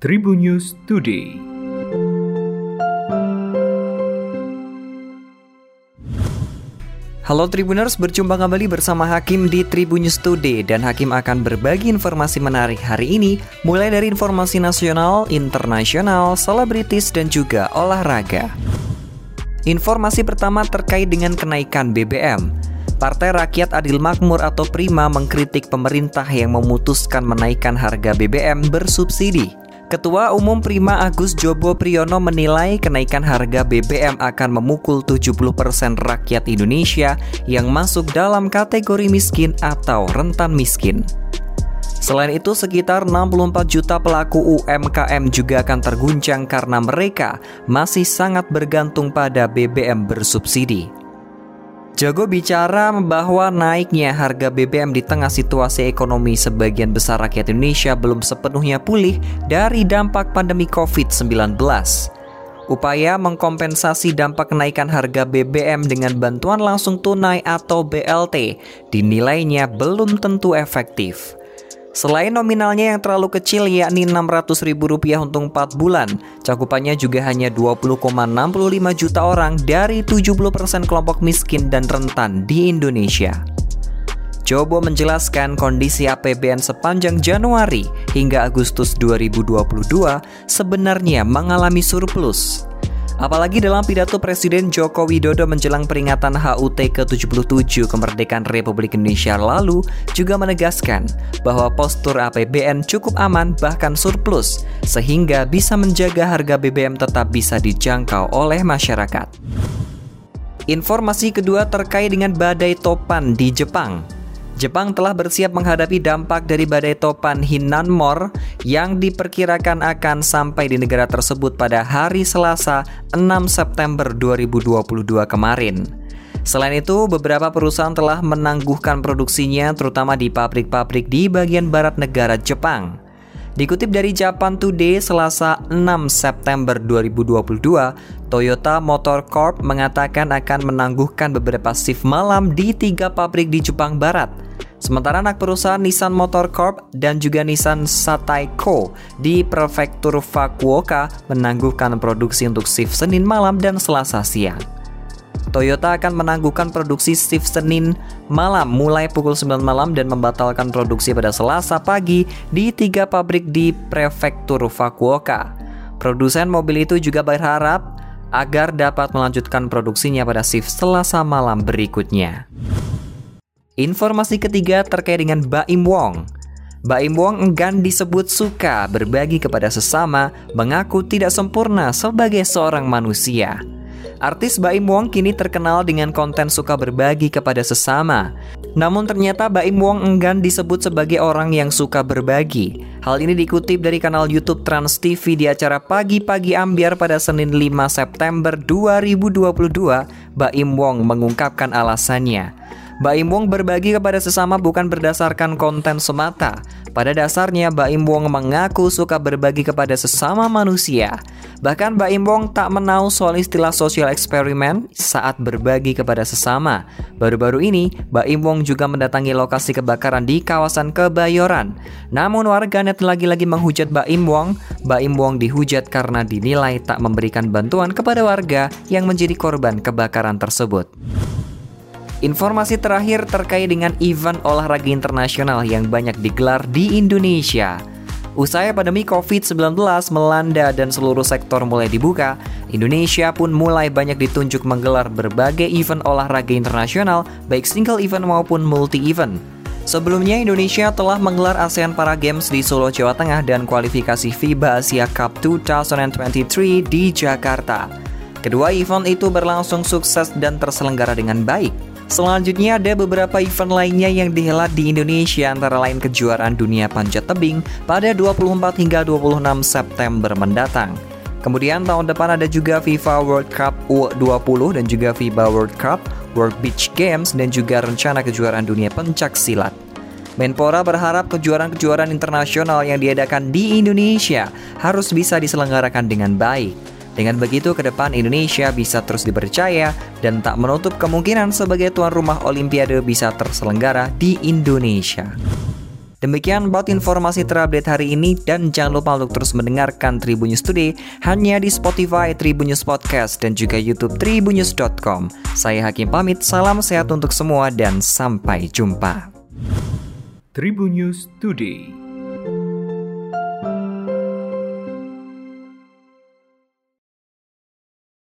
Tribun News Today. Halo Tribuners, berjumpa kembali bersama Hakim di Tribun News Today dan Hakim akan berbagi informasi menarik hari ini mulai dari informasi nasional, internasional, selebritis dan juga olahraga. Informasi pertama terkait dengan kenaikan BBM. Partai Rakyat Adil Makmur atau Prima mengkritik pemerintah yang memutuskan menaikkan harga BBM bersubsidi. Ketua Umum Prima Agus Jobo Priyono menilai kenaikan harga BBM akan memukul 70% rakyat Indonesia yang masuk dalam kategori miskin atau rentan miskin. Selain itu, sekitar 64 juta pelaku UMKM juga akan terguncang karena mereka masih sangat bergantung pada BBM bersubsidi. Jago bicara bahwa naiknya harga BBM di tengah situasi ekonomi sebagian besar rakyat Indonesia belum sepenuhnya pulih dari dampak pandemi COVID-19. Upaya mengkompensasi dampak kenaikan harga BBM dengan bantuan langsung tunai atau BLT dinilainya belum tentu efektif. Selain nominalnya yang terlalu kecil yakni Rp600.000 untuk 4 bulan, cakupannya juga hanya 20,65 juta orang dari 70% kelompok miskin dan rentan di Indonesia. Jobo menjelaskan kondisi APBN sepanjang Januari hingga Agustus 2022 sebenarnya mengalami surplus. Apalagi dalam pidato Presiden Joko Widodo menjelang peringatan HUT ke-77 kemerdekaan Republik Indonesia lalu juga menegaskan bahwa postur APBN cukup aman bahkan surplus sehingga bisa menjaga harga BBM tetap bisa dijangkau oleh masyarakat. Informasi kedua terkait dengan badai topan di Jepang. Jepang telah bersiap menghadapi dampak dari badai topan Hinnanmor yang diperkirakan akan sampai di negara tersebut pada hari Selasa 6 September 2022 kemarin. Selain itu, beberapa perusahaan telah menangguhkan produksinya terutama di pabrik-pabrik di bagian barat negara Jepang. Dikutip dari Japan Today Selasa 6 September 2022, Toyota Motor Corp mengatakan akan menangguhkan beberapa shift malam di tiga pabrik di Jepang Barat – Sementara anak perusahaan Nissan Motor Corp dan juga Nissan Satai Co di prefektur Fukuoka menangguhkan produksi untuk shift Senin malam dan Selasa siang. Toyota akan menangguhkan produksi shift Senin malam mulai pukul 9 malam dan membatalkan produksi pada Selasa pagi di tiga pabrik di prefektur Fukuoka. Produsen mobil itu juga berharap agar dapat melanjutkan produksinya pada shift Selasa malam berikutnya. Informasi ketiga terkait dengan Baim Wong. Baim Wong enggan disebut suka berbagi kepada sesama, mengaku tidak sempurna sebagai seorang manusia. Artis Baim Wong kini terkenal dengan konten suka berbagi kepada sesama. Namun ternyata Baim Wong enggan disebut sebagai orang yang suka berbagi. Hal ini dikutip dari kanal YouTube Trans TV di acara Pagi-pagi Ambiar pada Senin 5 September 2022. Baim Wong mengungkapkan alasannya. Baim Wong berbagi kepada sesama bukan berdasarkan konten semata. Pada dasarnya, Baim Wong mengaku suka berbagi kepada sesama manusia. Bahkan Baim Wong tak menau soal istilah sosial eksperimen saat berbagi kepada sesama. Baru-baru ini, Baim Wong juga mendatangi lokasi kebakaran di kawasan Kebayoran. Namun warganet lagi-lagi menghujat Baim Wong. Baim Wong dihujat karena dinilai tak memberikan bantuan kepada warga yang menjadi korban kebakaran tersebut. Informasi terakhir terkait dengan event olahraga internasional yang banyak digelar di Indonesia. Usai pandemi COVID-19 melanda dan seluruh sektor mulai dibuka, Indonesia pun mulai banyak ditunjuk menggelar berbagai event olahraga internasional, baik single event maupun multi-event. Sebelumnya, Indonesia telah menggelar ASEAN Para Games di Solo, Jawa Tengah dan kualifikasi FIBA Asia Cup 2023 di Jakarta. Kedua event itu berlangsung sukses dan terselenggara dengan baik. Selanjutnya ada beberapa event lainnya yang dihelat di Indonesia antara lain kejuaraan dunia panjat tebing pada 24 hingga 26 September mendatang. Kemudian tahun depan ada juga FIFA World Cup U20 dan juga FIBA World Cup, World Beach Games dan juga rencana kejuaraan dunia pencak silat. Menpora berharap kejuaraan-kejuaraan internasional yang diadakan di Indonesia harus bisa diselenggarakan dengan baik. Dengan begitu, ke depan Indonesia bisa terus dipercaya dan tak menutup kemungkinan sebagai tuan rumah Olimpiade bisa terselenggara di Indonesia. Demikian buat informasi terupdate hari ini dan jangan lupa untuk terus mendengarkan Tribun News Today hanya di Spotify Tribun News Podcast dan juga YouTube tribunnews.com. Saya Hakim pamit, salam sehat untuk semua dan sampai jumpa. Tribun News Today.